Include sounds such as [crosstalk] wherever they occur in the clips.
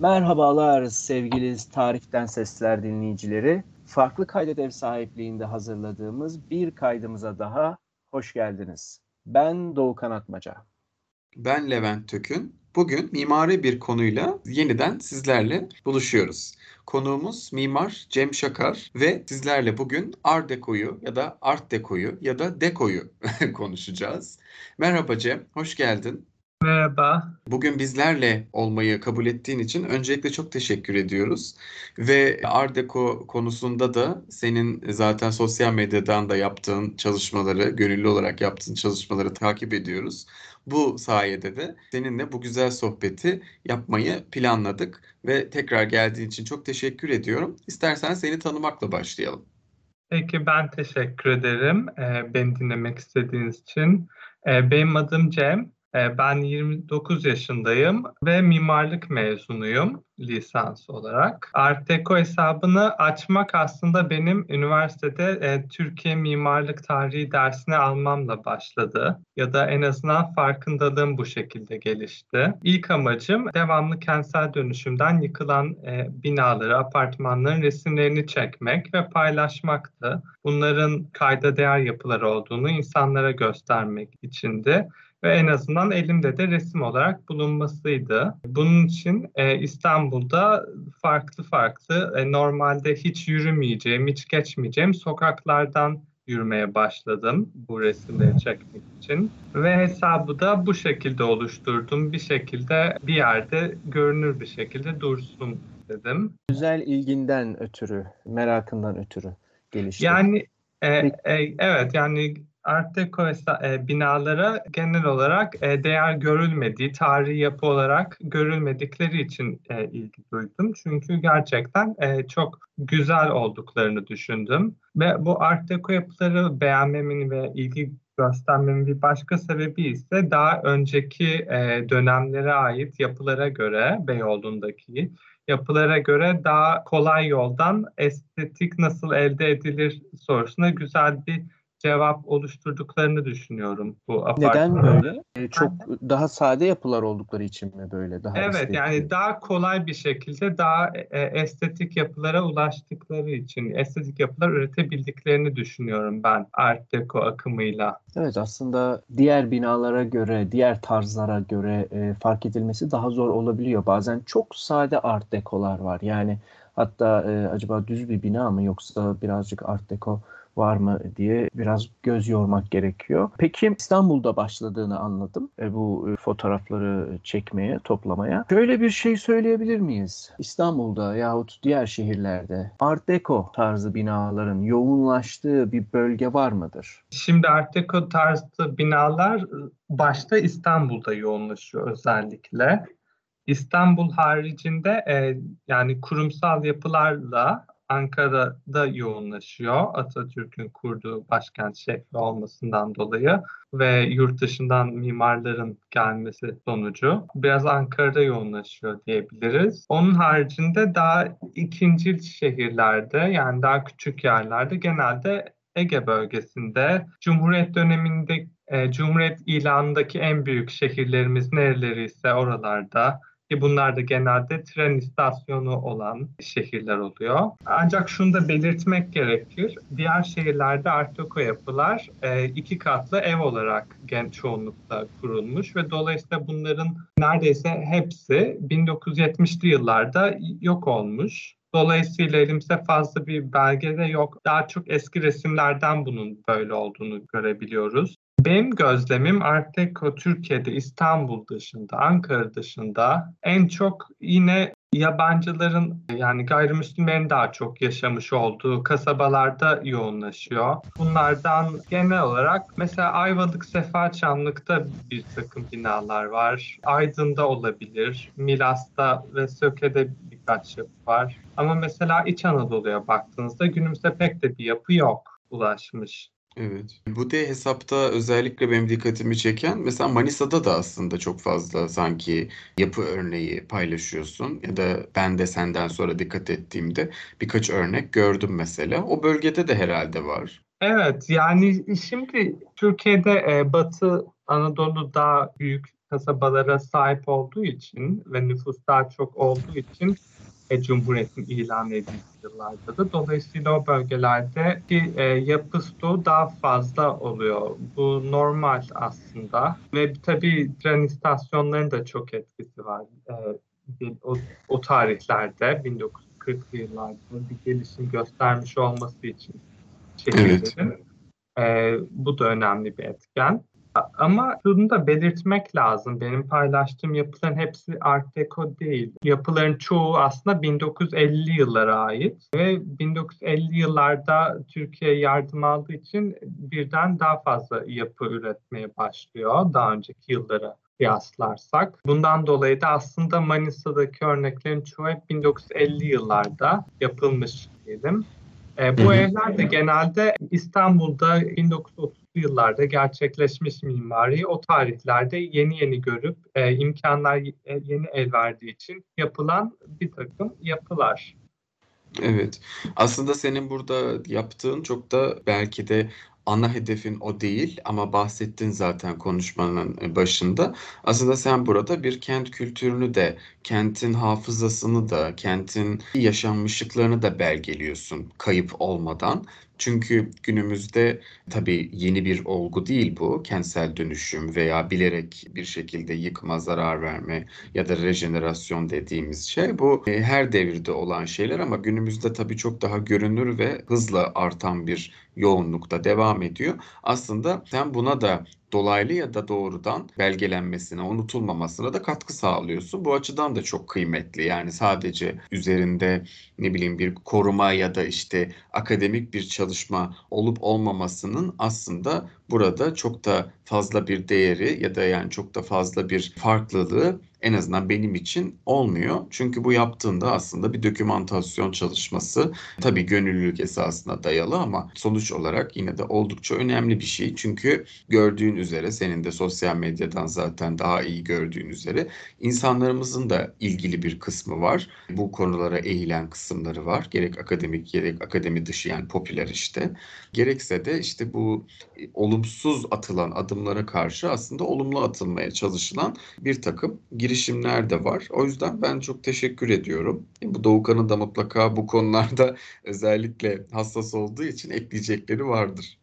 Merhabalar sevgili Tarihten Sesler dinleyicileri. Farklı kaydet ev sahipliğinde hazırladığımız bir kaydımıza daha hoş geldiniz. Ben Doğu Kanatmaca. Ben Levent Tökün. Bugün mimari bir konuyla yeniden sizlerle buluşuyoruz. Konuğumuz mimar Cem Şakar ve sizlerle bugün Art Deco'yu ya da Art Deco'yu ya da Deco'yu [laughs] konuşacağız. Merhaba Cem, hoş geldin. Merhaba. Bugün bizlerle olmayı kabul ettiğin için öncelikle çok teşekkür ediyoruz. Ve Art Deco konusunda da senin zaten sosyal medyadan da yaptığın çalışmaları, gönüllü olarak yaptığın çalışmaları takip ediyoruz. Bu sayede de seninle bu güzel sohbeti yapmayı planladık ve tekrar geldiğin için çok teşekkür ediyorum. İstersen seni tanımakla başlayalım. Peki ben teşekkür ederim beni dinlemek istediğiniz için. Benim adım Cem. Ee, ben 29 yaşındayım ve mimarlık mezunuyum lisans olarak. Art hesabını açmak aslında benim üniversitede e, Türkiye mimarlık tarihi dersini almamla başladı. Ya da en azından farkındalığım bu şekilde gelişti. İlk amacım devamlı kentsel dönüşümden yıkılan e, binaları, apartmanların resimlerini çekmek ve paylaşmaktı. Bunların kayda değer yapılar olduğunu insanlara göstermek içindi ve en azından elimde de resim olarak bulunmasıydı. Bunun için e, İstanbul'da farklı farklı e, normalde hiç yürümeyeceğim, hiç geçmeyeceğim sokaklardan yürümeye başladım bu resimleri çekmek için. Ve hesabı da bu şekilde oluşturdum. Bir şekilde bir yerde görünür bir şekilde dursun dedim. Güzel ilginden ötürü, merakından ötürü gelişti. Yani e, e, evet yani Art Deco e, binalara genel olarak e, değer görülmediği, tarihi yapı olarak görülmedikleri için e, ilgi duydum. Çünkü gerçekten e, çok güzel olduklarını düşündüm. Ve bu Art Deco yapıları beğenmemin ve ilgi göstermemin bir başka sebebi ise daha önceki e, dönemlere ait yapılara göre Beyoğlu'ndaki yapılara göre daha kolay yoldan estetik nasıl elde edilir sorusuna güzel bir cevap oluşturduklarını düşünüyorum bu apartmanlarda. Neden böyle? Ee, çok daha sade yapılar oldukları için mi böyle? Daha evet estetik. yani daha kolay bir şekilde daha e, estetik yapılara ulaştıkları için estetik yapılar üretebildiklerini düşünüyorum ben Art Deco akımıyla. Evet aslında diğer binalara göre, diğer tarzlara göre e, fark edilmesi daha zor olabiliyor. Bazen çok sade Art Deco'lar var. Yani hatta e, acaba düz bir bina mı yoksa birazcık Art Deco var mı diye biraz göz yormak gerekiyor. Peki İstanbul'da başladığını anladım e, bu e, fotoğrafları çekmeye, toplamaya. Şöyle bir şey söyleyebilir miyiz? İstanbul'da yahut diğer şehirlerde Art Deco tarzı binaların yoğunlaştığı bir bölge var mıdır? Şimdi Art Deco tarzı binalar başta İstanbul'da yoğunlaşıyor özellikle. İstanbul haricinde e, yani kurumsal yapılarla Ankara'da yoğunlaşıyor. Atatürk'ün kurduğu başkent şehri olmasından dolayı ve yurt dışından mimarların gelmesi sonucu biraz Ankara'da yoğunlaşıyor diyebiliriz. Onun haricinde daha ikinci şehirlerde yani daha küçük yerlerde genelde Ege bölgesinde Cumhuriyet döneminde e, Cumhuriyet ilanındaki en büyük şehirlerimiz nereleri ise oralarda ki bunlar da genelde tren istasyonu olan şehirler oluyor. Ancak şunu da belirtmek gerekir. Diğer şehirlerde Art Deco yapılar e, iki katlı ev olarak gen çoğunlukla kurulmuş ve dolayısıyla bunların neredeyse hepsi 1970'li yıllarda yok olmuş. Dolayısıyla elimizde fazla bir belge de yok. Daha çok eski resimlerden bunun böyle olduğunu görebiliyoruz. Benim gözlemim Art Deco Türkiye'de İstanbul dışında, Ankara dışında en çok yine yabancıların yani gayrimüslimlerin daha çok yaşamış olduğu kasabalarda yoğunlaşıyor. Bunlardan genel olarak mesela Ayvalık Sefa Çamlık'ta bir takım binalar var. Aydın'da olabilir, Milas'ta ve Söke'de birkaç yapı var. Ama mesela İç Anadolu'ya baktığınızda günümüzde pek de bir yapı yok ulaşmış. Evet. Bu de hesapta özellikle benim dikkatimi çeken mesela Manisa'da da aslında çok fazla sanki yapı örneği paylaşıyorsun ya da ben de senden sonra dikkat ettiğimde birkaç örnek gördüm mesela. O bölgede de herhalde var. Evet yani şimdi Türkiye'de e, Batı Anadolu daha büyük kasabalara sahip olduğu için ve nüfus daha çok olduğu için Cumhuriyet'in ilan edildiği yıllarda da. Dolayısıyla o bölgelerdeki e, yapı stoğu daha fazla oluyor. Bu normal aslında. Ve tabii tren istasyonlarının da çok etkisi var. E, o, o tarihlerde 1940'lı yıllarda bir gelişim göstermiş olması için şehirlerin. Evet. E, bu da önemli bir etken. Ama şunu da belirtmek lazım. Benim paylaştığım yapıların hepsi Art Deco değil. Yapıların çoğu aslında 1950 yıllara ait ve 1950 yıllarda Türkiye yardım aldığı için birden daha fazla yapı üretmeye başlıyor daha önceki yıllara kıyaslarsak. Bundan dolayı da aslında Manisa'daki örneklerin çoğu hep 1950 yıllarda yapılmış diyelim. E, bu hı hı. evler de genelde İstanbul'da 1930 yıllarda gerçekleşmiş mimari o tarihlerde yeni yeni görüp e, imkanlar e, yeni el verdiği için yapılan bir takım yapılar. Evet. Aslında senin burada yaptığın çok da belki de ana hedefin o değil ama bahsettin zaten konuşmanın e, başında. Aslında sen burada bir kent kültürünü de, kentin hafızasını da, kentin yaşanmışlıklarını da belgeliyorsun kayıp olmadan. Çünkü günümüzde tabii yeni bir olgu değil bu. Kentsel dönüşüm veya bilerek bir şekilde yıkma, zarar verme ya da rejenerasyon dediğimiz şey. Bu e, her devirde olan şeyler ama günümüzde tabii çok daha görünür ve hızla artan bir yoğunlukta devam ediyor. Aslında sen buna da dolaylı ya da doğrudan belgelenmesine, unutulmamasına da katkı sağlıyorsun. Bu açıdan da çok kıymetli. Yani sadece üzerinde ne bileyim bir koruma ya da işte akademik bir çalışma olup olmamasının aslında burada çok da fazla bir değeri ya da yani çok da fazla bir farklılığı en azından benim için olmuyor. Çünkü bu yaptığında aslında bir dokümantasyon çalışması tabii gönüllülük esasına dayalı ama sonuç olarak yine de oldukça önemli bir şey. Çünkü gördüğün üzere senin de sosyal medyadan zaten daha iyi gördüğün üzere insanlarımızın da ilgili bir kısmı var. Bu konulara eğilen kısımları var. Gerek akademik gerek akademi dışı yani popüler işte. Gerekse de işte bu olumsuz atılan adımlara karşı aslında olumlu atılmaya çalışılan bir takım girişimler de var. O yüzden ben çok teşekkür ediyorum. Bu Doğukan'ın da mutlaka bu konularda [laughs] özellikle hassas olduğu için ekleyecekleri vardır.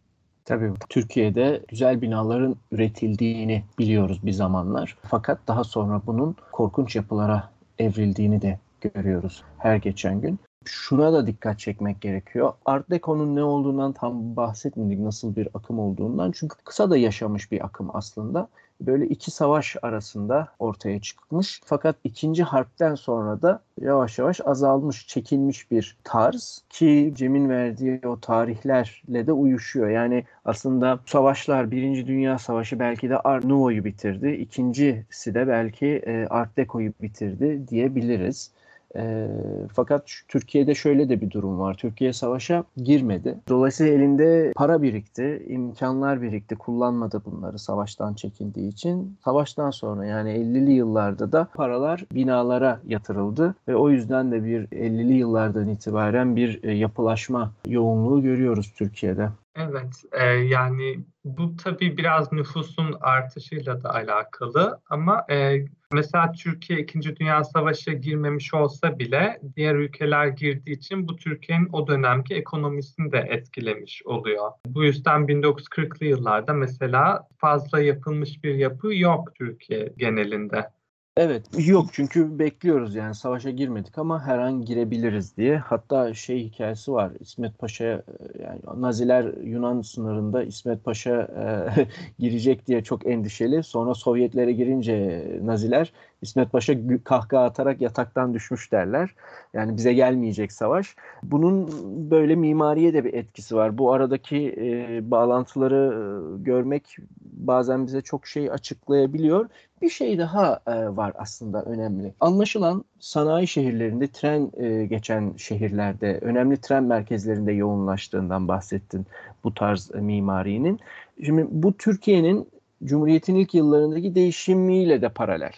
Tabii Türkiye'de güzel binaların üretildiğini biliyoruz bir zamanlar. Fakat daha sonra bunun korkunç yapılara evrildiğini de görüyoruz her geçen gün şuna da dikkat çekmek gerekiyor. Art Deco'nun ne olduğundan tam bahsetmedik nasıl bir akım olduğundan. Çünkü kısa da yaşamış bir akım aslında. Böyle iki savaş arasında ortaya çıkmış. Fakat ikinci harpten sonra da yavaş yavaş azalmış, çekilmiş bir tarz ki Cem'in verdiği o tarihlerle de uyuşuyor. Yani aslında savaşlar, Birinci Dünya Savaşı belki de Art Nouveau'yu bitirdi. İkincisi de belki Art Deco'yu bitirdi diyebiliriz. E, fakat Türkiye'de şöyle de bir durum var. Türkiye savaşa girmedi. Dolayısıyla elinde para birikti, imkanlar birikti. Kullanmadı bunları savaştan çekindiği için. Savaştan sonra yani 50'li yıllarda da paralar binalara yatırıldı ve o yüzden de bir 50'li yıllardan itibaren bir e, yapılaşma yoğunluğu görüyoruz Türkiye'de. Evet, e, yani bu tabii biraz nüfusun artışıyla da alakalı ama e, mesela Türkiye 2. Dünya Savaşı girmemiş olsa bile diğer ülkeler girdiği için bu Türkiye'nin o dönemki ekonomisini de etkilemiş oluyor. Bu yüzden 1940'lı yıllarda mesela fazla yapılmış bir yapı yok Türkiye genelinde. Evet yok çünkü bekliyoruz yani savaşa girmedik ama her an girebiliriz diye. Hatta şey hikayesi var İsmet Paşa'ya yani Naziler Yunan sınırında İsmet Paşa e, [laughs] girecek diye çok endişeli. Sonra Sovyetlere girince Naziler İsmet Paşa kahkaha atarak yataktan düşmüş derler. Yani bize gelmeyecek savaş. Bunun böyle mimariye de bir etkisi var. Bu aradaki e, bağlantıları e, görmek bazen bize çok şey açıklayabiliyor. Bir şey daha e, var aslında önemli. Anlaşılan sanayi şehirlerinde tren e, geçen şehirlerde önemli tren merkezlerinde yoğunlaştığından bahsettin bu tarz e, mimarinin. Şimdi bu Türkiye'nin Cumhuriyet'in ilk yıllarındaki değişimiyle de paralel.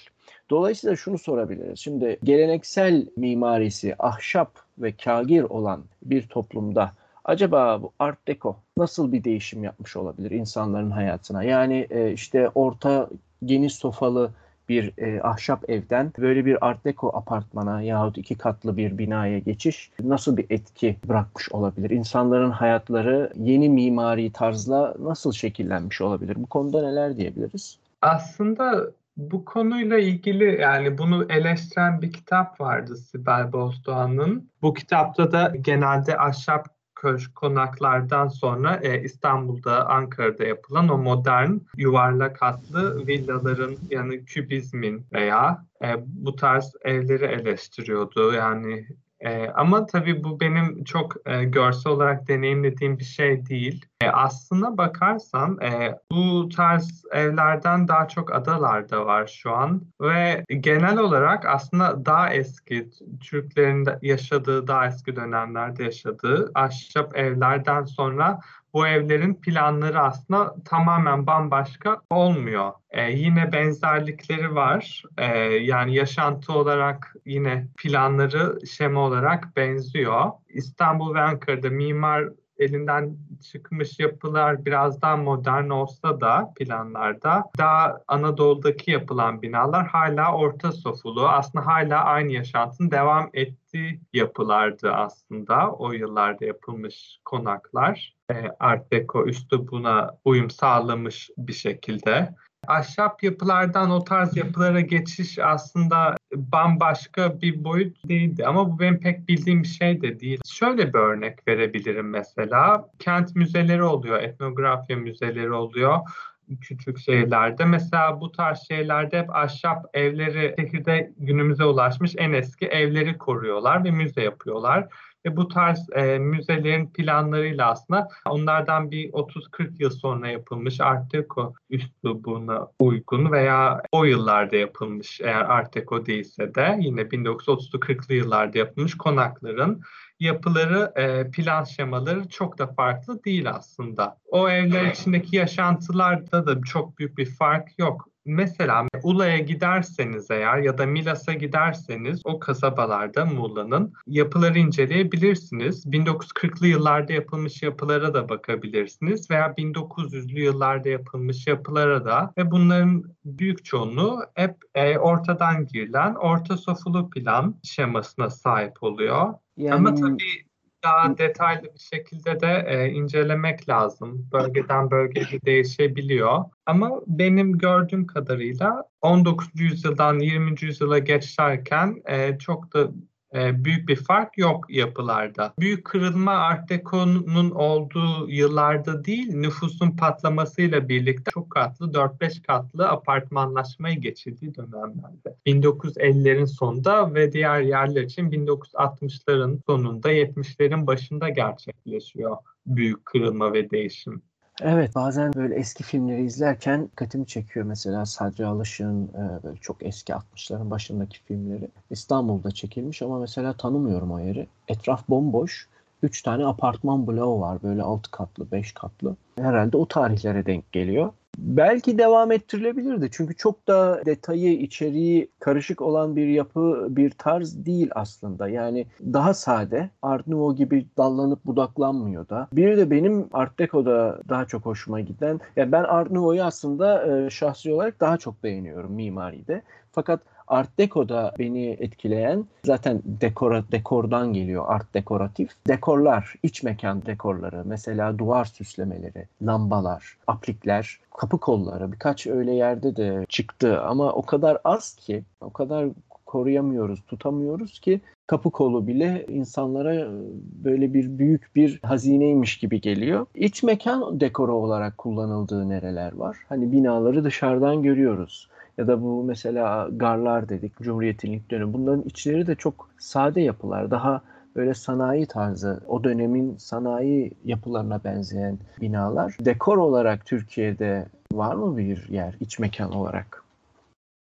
Dolayısıyla şunu sorabiliriz. Şimdi geleneksel mimarisi ahşap ve kagir olan bir toplumda acaba bu Art Deco nasıl bir değişim yapmış olabilir insanların hayatına? Yani e, işte orta geniş sofalı bir e, ahşap evden böyle bir art deco apartmana yahut iki katlı bir binaya geçiş nasıl bir etki bırakmış olabilir? İnsanların hayatları yeni mimari tarzla nasıl şekillenmiş olabilir? Bu konuda neler diyebiliriz? Aslında bu konuyla ilgili yani bunu eleştiren bir kitap vardı Sibel Bozdoğan'ın. Bu kitapta da genelde ahşap köşk konaklardan sonra e, İstanbul'da, Ankara'da yapılan o modern yuvarlak hatlı villaların yani kübizmin veya e, bu tarz evleri eleştiriyordu. Yani e, ama tabii bu benim çok e, görsel olarak deneyimlediğim bir şey değil. E, aslına bakarsan e, bu tarz evlerden daha çok adalarda var şu an ve genel olarak aslında daha eski Türklerin yaşadığı daha eski dönemlerde yaşadığı ahşap evlerden sonra bu evlerin planları aslında tamamen bambaşka olmuyor. Ee, yine benzerlikleri var. Ee, yani yaşantı olarak yine planları şema olarak benziyor. İstanbul ve Ankara'da mimar elinden çıkmış yapılar biraz daha modern olsa da planlarda daha Anadolu'daki yapılan binalar hala orta sofulu aslında hala aynı yaşantının devam ettiği yapılardı aslında o yıllarda yapılmış konaklar. E, Art Deco üstü buna uyum sağlamış bir şekilde. Ahşap yapılardan o tarz yapılara geçiş aslında bambaşka bir boyut değildi ama bu benim pek bildiğim bir şey de değil. Şöyle bir örnek verebilirim mesela. Kent müzeleri oluyor, etnografya müzeleri oluyor küçük şehirlerde. Mesela bu tarz şeylerde hep ahşap evleri şehirde günümüze ulaşmış en eski evleri koruyorlar ve müze yapıyorlar. Ve bu tarz e, müzelerin planlarıyla aslında onlardan bir 30-40 yıl sonra yapılmış Art Deco üslubuna uygun veya o yıllarda yapılmış eğer Art Deco değilse de yine 1930'lu 40'lı yıllarda yapılmış konakların yapıları, e, plan şemaları çok da farklı değil aslında. O evler içindeki yaşantılarda da çok büyük bir fark yok. Mesela Ula'ya giderseniz eğer ya da Milas'a giderseniz o kasabalarda Muğla'nın yapıları inceleyebilirsiniz. 1940'lı yıllarda yapılmış yapılara da bakabilirsiniz veya 1900'lü yıllarda yapılmış yapılara da ve bunların büyük çoğunluğu hep e, ortadan girilen orta sofulu plan şemasına sahip oluyor. Yani... Ama tabii daha detaylı bir şekilde de e, incelemek lazım. Bölgeden bölgeye değişebiliyor. Ama benim gördüğüm kadarıyla 19. yüzyıldan 20. yüzyıla geçerken e, çok da büyük bir fark yok yapılarda. Büyük kırılma Art Deco'nun olduğu yıllarda değil, nüfusun patlamasıyla birlikte çok katlı, 4-5 katlı apartmanlaşmayı geçirdiği dönemlerde. 1950'lerin sonunda ve diğer yerler için 1960'ların sonunda, 70'lerin başında gerçekleşiyor büyük kırılma ve değişim. Evet bazen böyle eski filmleri izlerken dikkatimi çekiyor mesela Sadri Alışık'ın e, böyle çok eski 60'ların başındaki filmleri. İstanbul'da çekilmiş ama mesela tanımıyorum o yeri. Etraf bomboş. Üç tane apartman bloğu var böyle altı katlı, beş katlı. Herhalde o tarihlere denk geliyor belki devam ettirilebilirdi. Çünkü çok da detayı, içeriği karışık olan bir yapı, bir tarz değil aslında. Yani daha sade, Art Nouveau gibi dallanıp budaklanmıyor da. Bir de benim Art Deco'da daha çok hoşuma giden, yani ben Art Nouveau'yu aslında şahsi olarak daha çok beğeniyorum mimaride. Fakat Art Deco'da beni etkileyen zaten dekora, dekordan geliyor art dekoratif. Dekorlar, iç mekan dekorları, mesela duvar süslemeleri, lambalar, aplikler, kapı kolları birkaç öyle yerde de çıktı ama o kadar az ki, o kadar koruyamıyoruz, tutamıyoruz ki kapı kolu bile insanlara böyle bir büyük bir hazineymiş gibi geliyor. İç mekan dekoru olarak kullanıldığı nereler var? Hani binaları dışarıdan görüyoruz ya da bu mesela garlar dedik Cumhuriyet'in ilk dönemi. Bunların içleri de çok sade yapılar. Daha böyle sanayi tarzı, o dönemin sanayi yapılarına benzeyen binalar. Dekor olarak Türkiye'de var mı bir yer iç mekan olarak?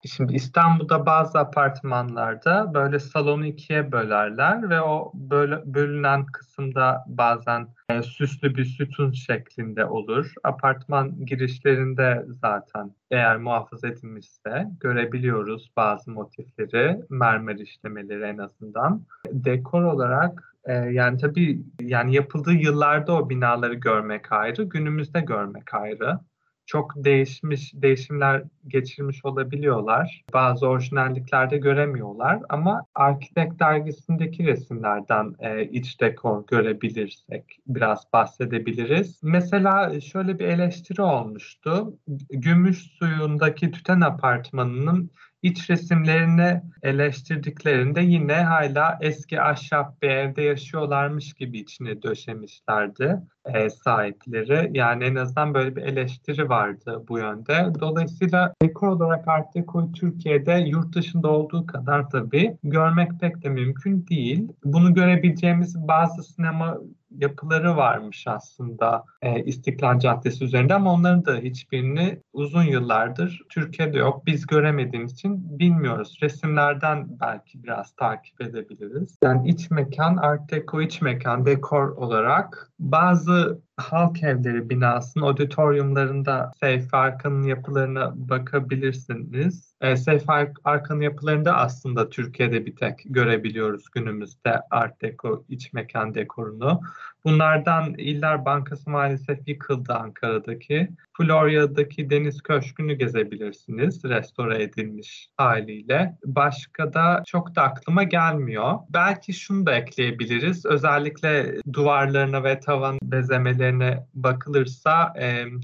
Şimdi İstanbul'da bazı apartmanlarda böyle salonu ikiye bölerler ve o böyle bölünen kısımda bazen e, süslü bir sütun şeklinde olur. Apartman girişlerinde zaten eğer muhafaza edilmişse görebiliyoruz bazı motifleri, mermer işlemeleri en azından. Dekor olarak e, yani tabii yani yapıldığı yıllarda o binaları görmek ayrı, günümüzde görmek ayrı. Çok değişmiş, değişimler geçirmiş olabiliyorlar. Bazı orijinalliklerde göremiyorlar ama Architect dergisindeki resimlerden e, iç dekor görebilirsek biraz bahsedebiliriz. Mesela şöyle bir eleştiri olmuştu. Gümüş suyundaki tüten apartmanının iç resimlerini eleştirdiklerinde yine hala eski ahşap bir evde yaşıyorlarmış gibi içine döşemişlerdi e, sahipleri. Yani en azından böyle bir eleştiri vardı bu yönde. Dolayısıyla dekor olarak Art Deco'yu Türkiye'de yurt dışında olduğu kadar tabii görmek pek de mümkün değil. Bunu görebileceğimiz bazı sinema yapıları varmış aslında e, İstiklal Caddesi üzerinde ama onların da hiçbirini uzun yıllardır Türkiye'de yok. Biz göremediğimiz için bilmiyoruz. Resimlerden belki biraz takip edebiliriz. Yani iç mekan, art deco iç mekan, dekor olarak bazı halk evleri binasının auditoriumlarında Seyfi Arkan'ın yapılarına bakabilirsiniz. E, Seyfi Arkan'ın yapılarında aslında Türkiye'de bir tek görebiliyoruz günümüzde Art Deco iç mekan dekorunu. Bunlardan İller Bankası maalesef yıkıldı Ankara'daki. Florya'daki Deniz Köşkü'nü gezebilirsiniz restore edilmiş haliyle. Başka da çok da aklıma gelmiyor. Belki şunu da ekleyebiliriz. Özellikle duvarlarına ve tavan bezemelerine bakılırsa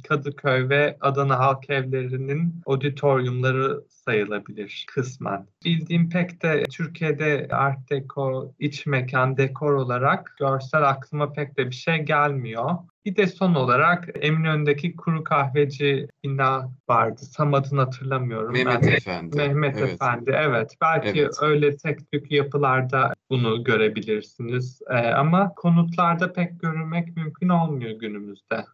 Kadıköy ve Adana Halk Evleri'nin auditoriumları sayılabilir kısmen. Bildiğim pek de Türkiye'de art deco, iç mekan, dekor olarak görsel aklıma pek de bir şey gelmiyor. Bir de son olarak Eminönü'ndeki kuru kahveci bina vardı. Tam adını hatırlamıyorum. Mehmet ben. Efendi. Mehmet evet. Efendi evet. Belki evet. öyle tek tük yapılarda bunu görebilirsiniz. Ee, ama konutlarda pek görülmek mümkün olmuyor günümüzde.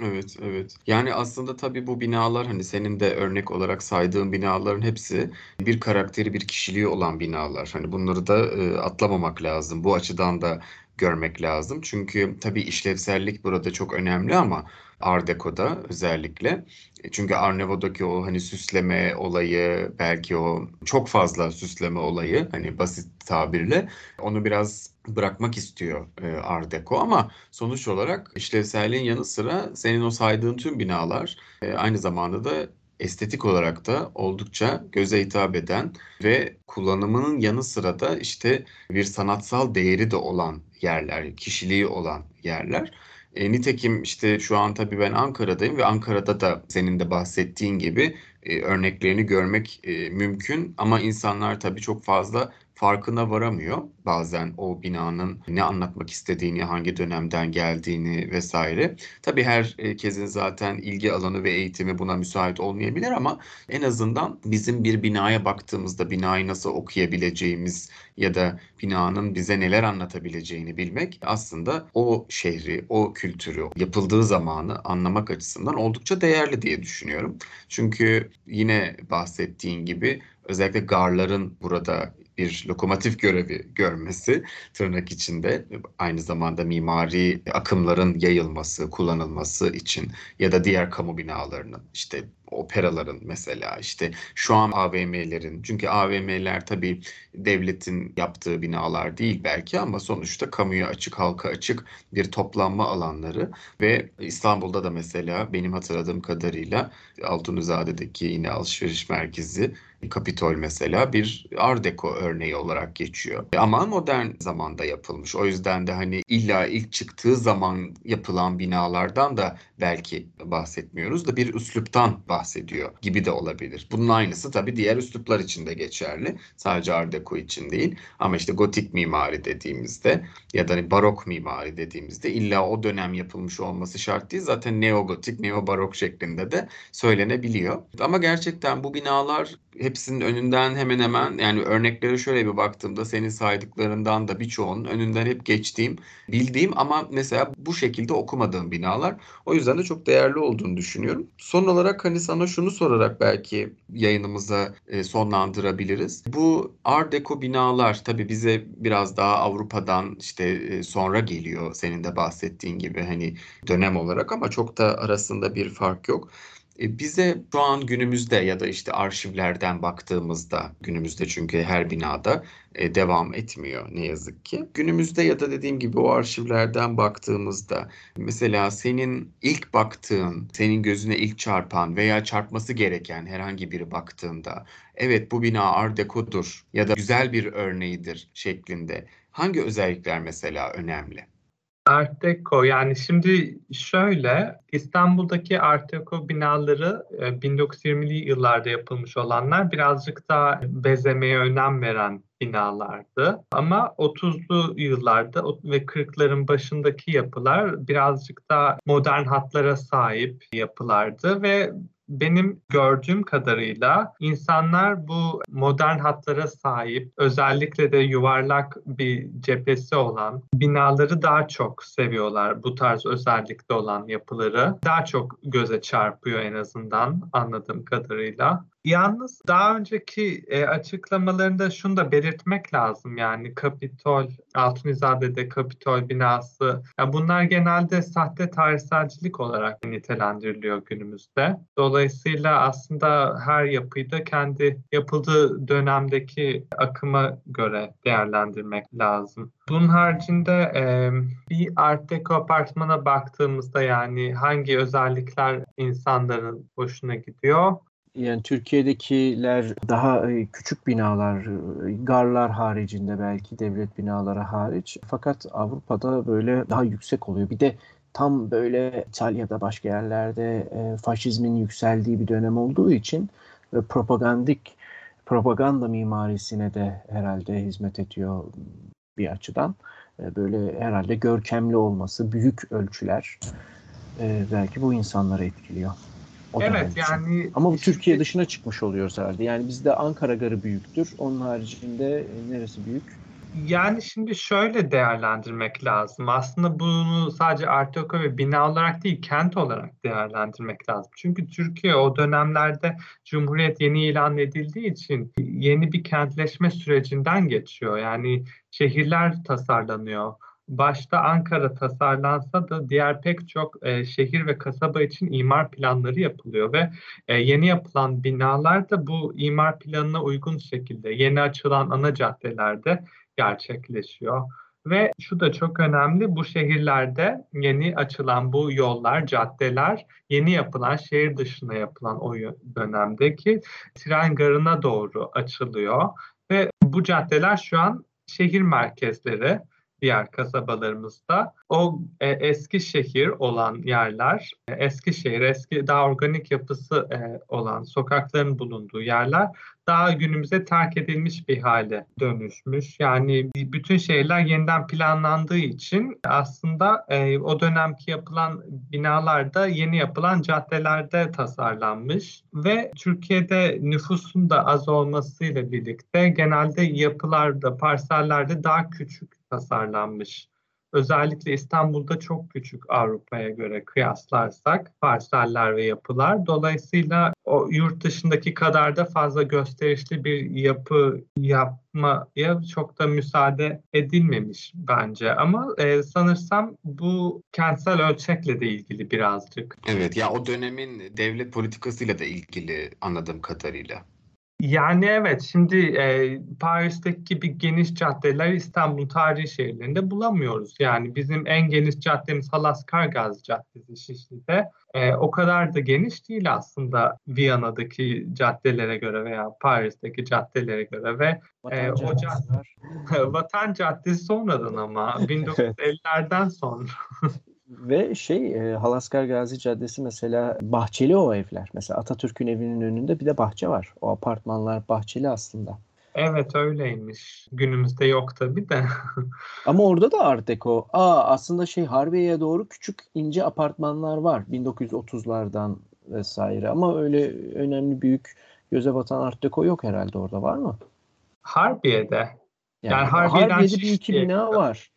Evet, evet. Yani aslında tabii bu binalar hani senin de örnek olarak saydığın binaların hepsi bir karakteri, bir kişiliği olan binalar. Hani bunları da e, atlamamak lazım. Bu açıdan da görmek lazım. Çünkü tabii işlevsellik burada çok önemli ama Art Deco'da özellikle. E, çünkü Arnavut'daki o hani süsleme olayı, belki o çok fazla süsleme olayı hani basit tabirle onu biraz bırakmak istiyor e, Art Deco ama sonuç olarak işlevselliğin yanı sıra senin o saydığın tüm binalar e, aynı zamanda da estetik olarak da oldukça göze hitap eden ve kullanımının yanı sıra da işte bir sanatsal değeri de olan yerler, kişiliği olan yerler. E, nitekim işte şu an tabii ben Ankara'dayım ve Ankara'da da senin de bahsettiğin gibi e, örneklerini görmek e, mümkün. Ama insanlar tabii çok fazla farkına varamıyor bazen o binanın ne anlatmak istediğini, hangi dönemden geldiğini vesaire. Tabii herkesin zaten ilgi alanı ve eğitimi buna müsait olmayabilir ama en azından bizim bir binaya baktığımızda binayı nasıl okuyabileceğimiz ya da binanın bize neler anlatabileceğini bilmek aslında o şehri, o kültürü, yapıldığı zamanı anlamak açısından oldukça değerli diye düşünüyorum. Çünkü yine bahsettiğin gibi özellikle garların burada bir lokomotif görevi görmesi tırnak içinde aynı zamanda mimari akımların yayılması, kullanılması için ya da diğer kamu binalarının işte operaların mesela işte şu an AVM'lerin çünkü AVM'ler tabii devletin yaptığı binalar değil belki ama sonuçta kamuya açık halka açık bir toplanma alanları ve İstanbul'da da mesela benim hatırladığım kadarıyla Altunizade'deki yine alışveriş merkezi Kapitol mesela bir Art Deco örneği olarak geçiyor. Ama modern zamanda yapılmış. O yüzden de hani illa ilk çıktığı zaman yapılan binalardan da belki bahsetmiyoruz da bir üsluptan bahsediyor gibi de olabilir. Bunun aynısı tabii diğer üsluplar için de geçerli. Sadece Art Deco için değil. Ama işte gotik mimari dediğimizde ya da hani barok mimari dediğimizde illa o dönem yapılmış olması şart değil. Zaten neogotik, neobarok şeklinde de söylenebiliyor. Ama gerçekten bu binalar hepsinin önünden hemen hemen yani örneklere şöyle bir baktığımda senin saydıklarından da birçoğunun önünden hep geçtiğim, bildiğim ama mesela bu şekilde okumadığım binalar. O yüzden de çok değerli olduğunu düşünüyorum. Son olarak hani sana şunu sorarak belki yayınımıza e, sonlandırabiliriz. Bu Art Deco binalar tabii bize biraz daha Avrupa'dan işte e, sonra geliyor senin de bahsettiğin gibi hani dönem olarak ama çok da arasında bir fark yok. E, bize şu an günümüzde ya da işte arşivlerden baktığımızda günümüzde çünkü her binada e, devam etmiyor ne yazık ki. Günümüzde ya da dediğim gibi o arşivlerden baktığımızda mesela senin ilk baktığın, senin gözüne ilk çarpan veya çarpması gereken herhangi biri baktığında evet bu bina Art Deco'dur ya da güzel bir örneğidir şeklinde hangi özellikler mesela önemli? Art Deco yani şimdi şöyle İstanbul'daki Art Deco binaları 1920'li e, yıllarda yapılmış olanlar birazcık daha bezemeye önem veren binalardı. Ama 30'lu yıllarda ve 40'ların başındaki yapılar birazcık daha modern hatlara sahip yapılardı ve benim gördüğüm kadarıyla insanlar bu modern hatlara sahip, özellikle de yuvarlak bir cephesi olan binaları daha çok seviyorlar. Bu tarz özellikte olan yapıları daha çok göze çarpıyor en azından anladığım kadarıyla. Yalnız daha önceki e, açıklamalarında şunu da belirtmek lazım yani Kapitol, Altunizade'de Kapitol binası yani bunlar genelde sahte tarihselcilik olarak nitelendiriliyor günümüzde. Dolayısıyla aslında her yapıyı da kendi yapıldığı dönemdeki akıma göre değerlendirmek lazım. Bunun haricinde e, bir Art Deco apartmana baktığımızda yani hangi özellikler insanların hoşuna gidiyor? Yani Türkiye'dekiler daha e, küçük binalar, e, garlar haricinde belki devlet binaları hariç. Fakat Avrupa'da böyle daha yüksek oluyor. Bir de tam böyle İtalya'da başka yerlerde e, faşizmin yükseldiği bir dönem olduğu için propagandik propaganda mimarisine de herhalde hizmet ediyor bir açıdan. Böyle herhalde görkemli olması, büyük ölçüler belki bu insanları etkiliyor. O evet yani ama bu Türkiye dışına çıkmış oluyoruz herhalde. Yani bizde Ankara Garı büyüktür. Onun haricinde e, neresi büyük? Yani şimdi şöyle değerlendirmek lazım. Aslında bunu sadece Arteoka ve bina olarak değil, kent olarak değerlendirmek lazım. Çünkü Türkiye o dönemlerde Cumhuriyet yeni ilan edildiği için yeni bir kentleşme sürecinden geçiyor. Yani şehirler tasarlanıyor başta Ankara tasarlansa da diğer pek çok e, şehir ve kasaba için imar planları yapılıyor ve e, yeni yapılan binalar da bu imar planına uygun şekilde yeni açılan ana caddelerde gerçekleşiyor. Ve şu da çok önemli, bu şehirlerde yeni açılan bu yollar, caddeler, yeni yapılan, şehir dışına yapılan o dönemdeki tren garına doğru açılıyor. Ve bu caddeler şu an şehir merkezleri diğer kasabalarımızda. O e, eski şehir olan yerler, e, eski şehir, eski daha organik yapısı e, olan sokakların bulunduğu yerler daha günümüze terk edilmiş bir hale dönüşmüş. Yani bütün şehirler yeniden planlandığı için aslında e, o dönemki yapılan binalar da yeni yapılan caddelerde tasarlanmış ve Türkiye'de nüfusun da az olmasıyla birlikte genelde yapılarda, parsellerde daha küçük tasarlanmış. Özellikle İstanbul'da çok küçük Avrupa'ya göre kıyaslarsak parseller ve yapılar. Dolayısıyla o yurt dışındaki kadar da fazla gösterişli bir yapı yapmaya çok da müsaade edilmemiş bence. Ama e, sanırsam bu kentsel ölçekle de ilgili birazcık. Evet ya o dönemin devlet politikasıyla da ilgili anladığım kadarıyla. Yani evet şimdi e, Paris'teki gibi geniş caddeler İstanbul tarihi şehirlerinde bulamıyoruz. Yani bizim en geniş caddemiz Halaskargaz Caddesi Şişli'de. E, o kadar da geniş değil aslında Viyana'daki caddelere göre veya Paris'teki caddelere göre ve e, o cadde, [laughs] Vatan Caddesi sonradan ama [laughs] 1950'lerden sonra. [laughs] Ve şey e, Halaskar Gazi Caddesi mesela bahçeli o evler. Mesela Atatürk'ün evinin önünde bir de bahçe var. O apartmanlar bahçeli aslında. Evet öyleymiş. Günümüzde yok tabii de. [laughs] Ama orada da Art Deco. Aa aslında şey Harbiye'ye doğru küçük ince apartmanlar var 1930'lardan vesaire. Ama öyle önemli büyük göze batan Art Deco yok herhalde orada var mı? Harbiye'de. Yani, yani Harbiye'de bir iki bina var.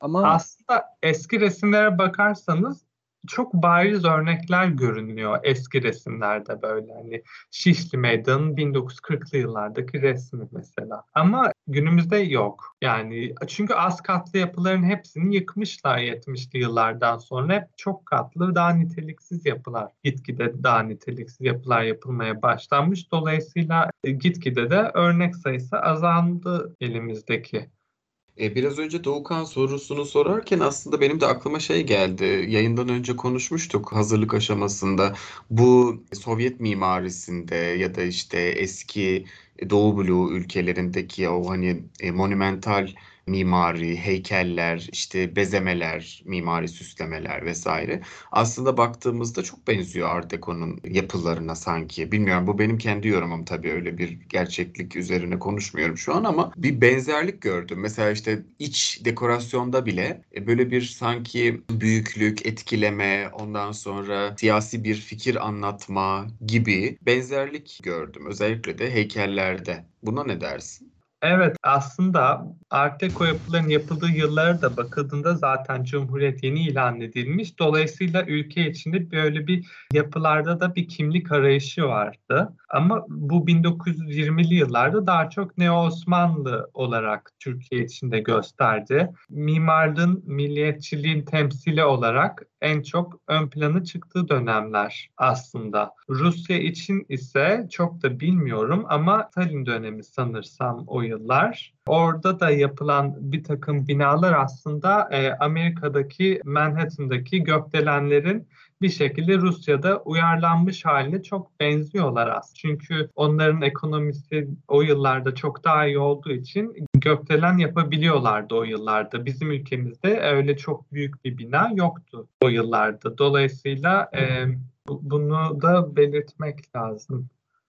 Ama aslında eski resimlere bakarsanız çok bariz örnekler görünüyor eski resimlerde böyle hani Şişli Meydanı'nın 1940'lı yıllardaki resmi mesela. Ama günümüzde yok. Yani çünkü az katlı yapıların hepsini yıkmışlar 70'li yıllardan sonra. Hep çok katlı, daha niteliksiz yapılar. Gitgide daha niteliksiz yapılar yapılmaya başlanmış. Dolayısıyla gitgide de örnek sayısı azaldı elimizdeki. E, biraz önce Doğukan sorusunu sorarken aslında benim de aklıma şey geldi. Yayından önce konuşmuştuk hazırlık aşamasında. Bu Sovyet mimarisinde ya da işte eski Doğu Bloğu ülkelerindeki o hani e, monumental mimari, heykeller, işte bezemeler, mimari süslemeler vesaire. Aslında baktığımızda çok benziyor Art Deco'nun yapılarına sanki. Bilmiyorum bu benim kendi yorumum tabii öyle bir gerçeklik üzerine konuşmuyorum şu an ama bir benzerlik gördüm. Mesela işte iç dekorasyonda bile e, böyle bir sanki büyüklük, etkileme, ondan sonra siyasi bir fikir anlatma gibi benzerlik gördüm. Özellikle de heykellerde. Buna ne dersin? Evet aslında Art Deco yapıların yapıldığı yıllara da bakıldığında zaten Cumhuriyet yeni ilan edilmiş. Dolayısıyla ülke içinde böyle bir yapılarda da bir kimlik arayışı vardı. Ama bu 1920'li yıllarda daha çok Neo-Osmanlı olarak Türkiye içinde gösterdi. Mimarlığın, milliyetçiliğin temsili olarak en çok ön plana çıktığı dönemler aslında. Rusya için ise çok da bilmiyorum ama Stalin dönemi sanırsam o yıllar. Orada da yapılan bir takım binalar aslında e, Amerika'daki Manhattan'daki gökdelenlerin bir şekilde Rusya'da uyarlanmış haline çok benziyorlar aslında. Çünkü onların ekonomisi o yıllarda çok daha iyi olduğu için gökdelen yapabiliyorlardı o yıllarda. Bizim ülkemizde öyle çok büyük bir bina yoktu o yıllarda. Dolayısıyla e, bunu da belirtmek lazım.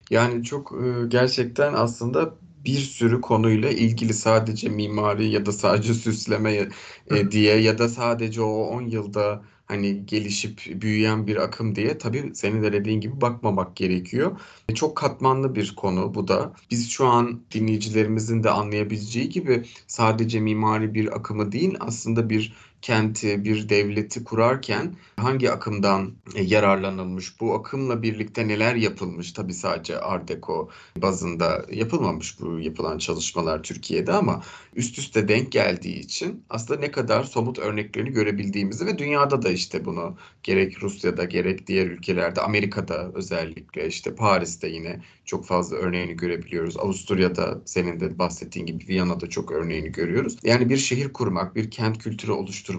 Yani çok e, gerçekten aslında bir sürü konuyla ilgili sadece mimari ya da sadece süsleme e, diye ya da sadece o 10 yılda hani gelişip büyüyen bir akım diye tabii senin de dediğin gibi bakmamak gerekiyor. E, çok katmanlı bir konu bu da. Biz şu an dinleyicilerimizin de anlayabileceği gibi sadece mimari bir akımı değil aslında bir kenti, bir devleti kurarken hangi akımdan e, yararlanılmış, bu akımla birlikte neler yapılmış? Tabii sadece Art Deco bazında yapılmamış bu yapılan çalışmalar Türkiye'de ama üst üste denk geldiği için aslında ne kadar somut örneklerini görebildiğimizi ve dünyada da işte bunu gerek Rusya'da gerek diğer ülkelerde, Amerika'da özellikle işte Paris'te yine çok fazla örneğini görebiliyoruz. Avusturya'da senin de bahsettiğin gibi Viyana'da çok örneğini görüyoruz. Yani bir şehir kurmak, bir kent kültürü oluşturmak,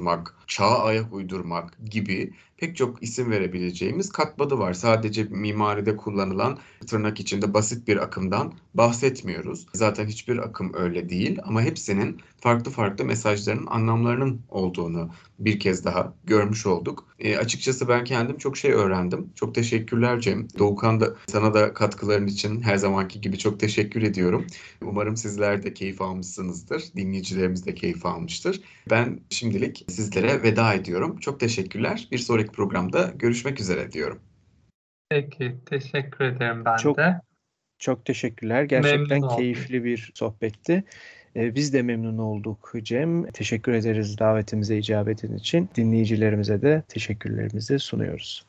çağa ayak uydurmak gibi pek çok isim verebileceğimiz katmadı var. Sadece mimaride kullanılan tırnak içinde basit bir akımdan bahsetmiyoruz. Zaten hiçbir akım öyle değil ama hepsinin farklı farklı mesajlarının, anlamlarının olduğunu bir kez daha görmüş olduk. E, açıkçası ben kendim çok şey öğrendim. Çok teşekkürler Cem. Doğukan da sana da katkıların için her zamanki gibi çok teşekkür ediyorum. Umarım sizler de keyif almışsınızdır. Dinleyicilerimiz de keyif almıştır. Ben şimdilik sizlere veda ediyorum. Çok teşekkürler. Bir sonraki programda görüşmek üzere diyorum. Peki, teşekkür ederim ben çok, de. Çok teşekkürler. Gerçekten keyifli bir sohbetti. Ee, biz de memnun olduk Cem. Teşekkür ederiz davetimize icabet için. Dinleyicilerimize de teşekkürlerimizi sunuyoruz.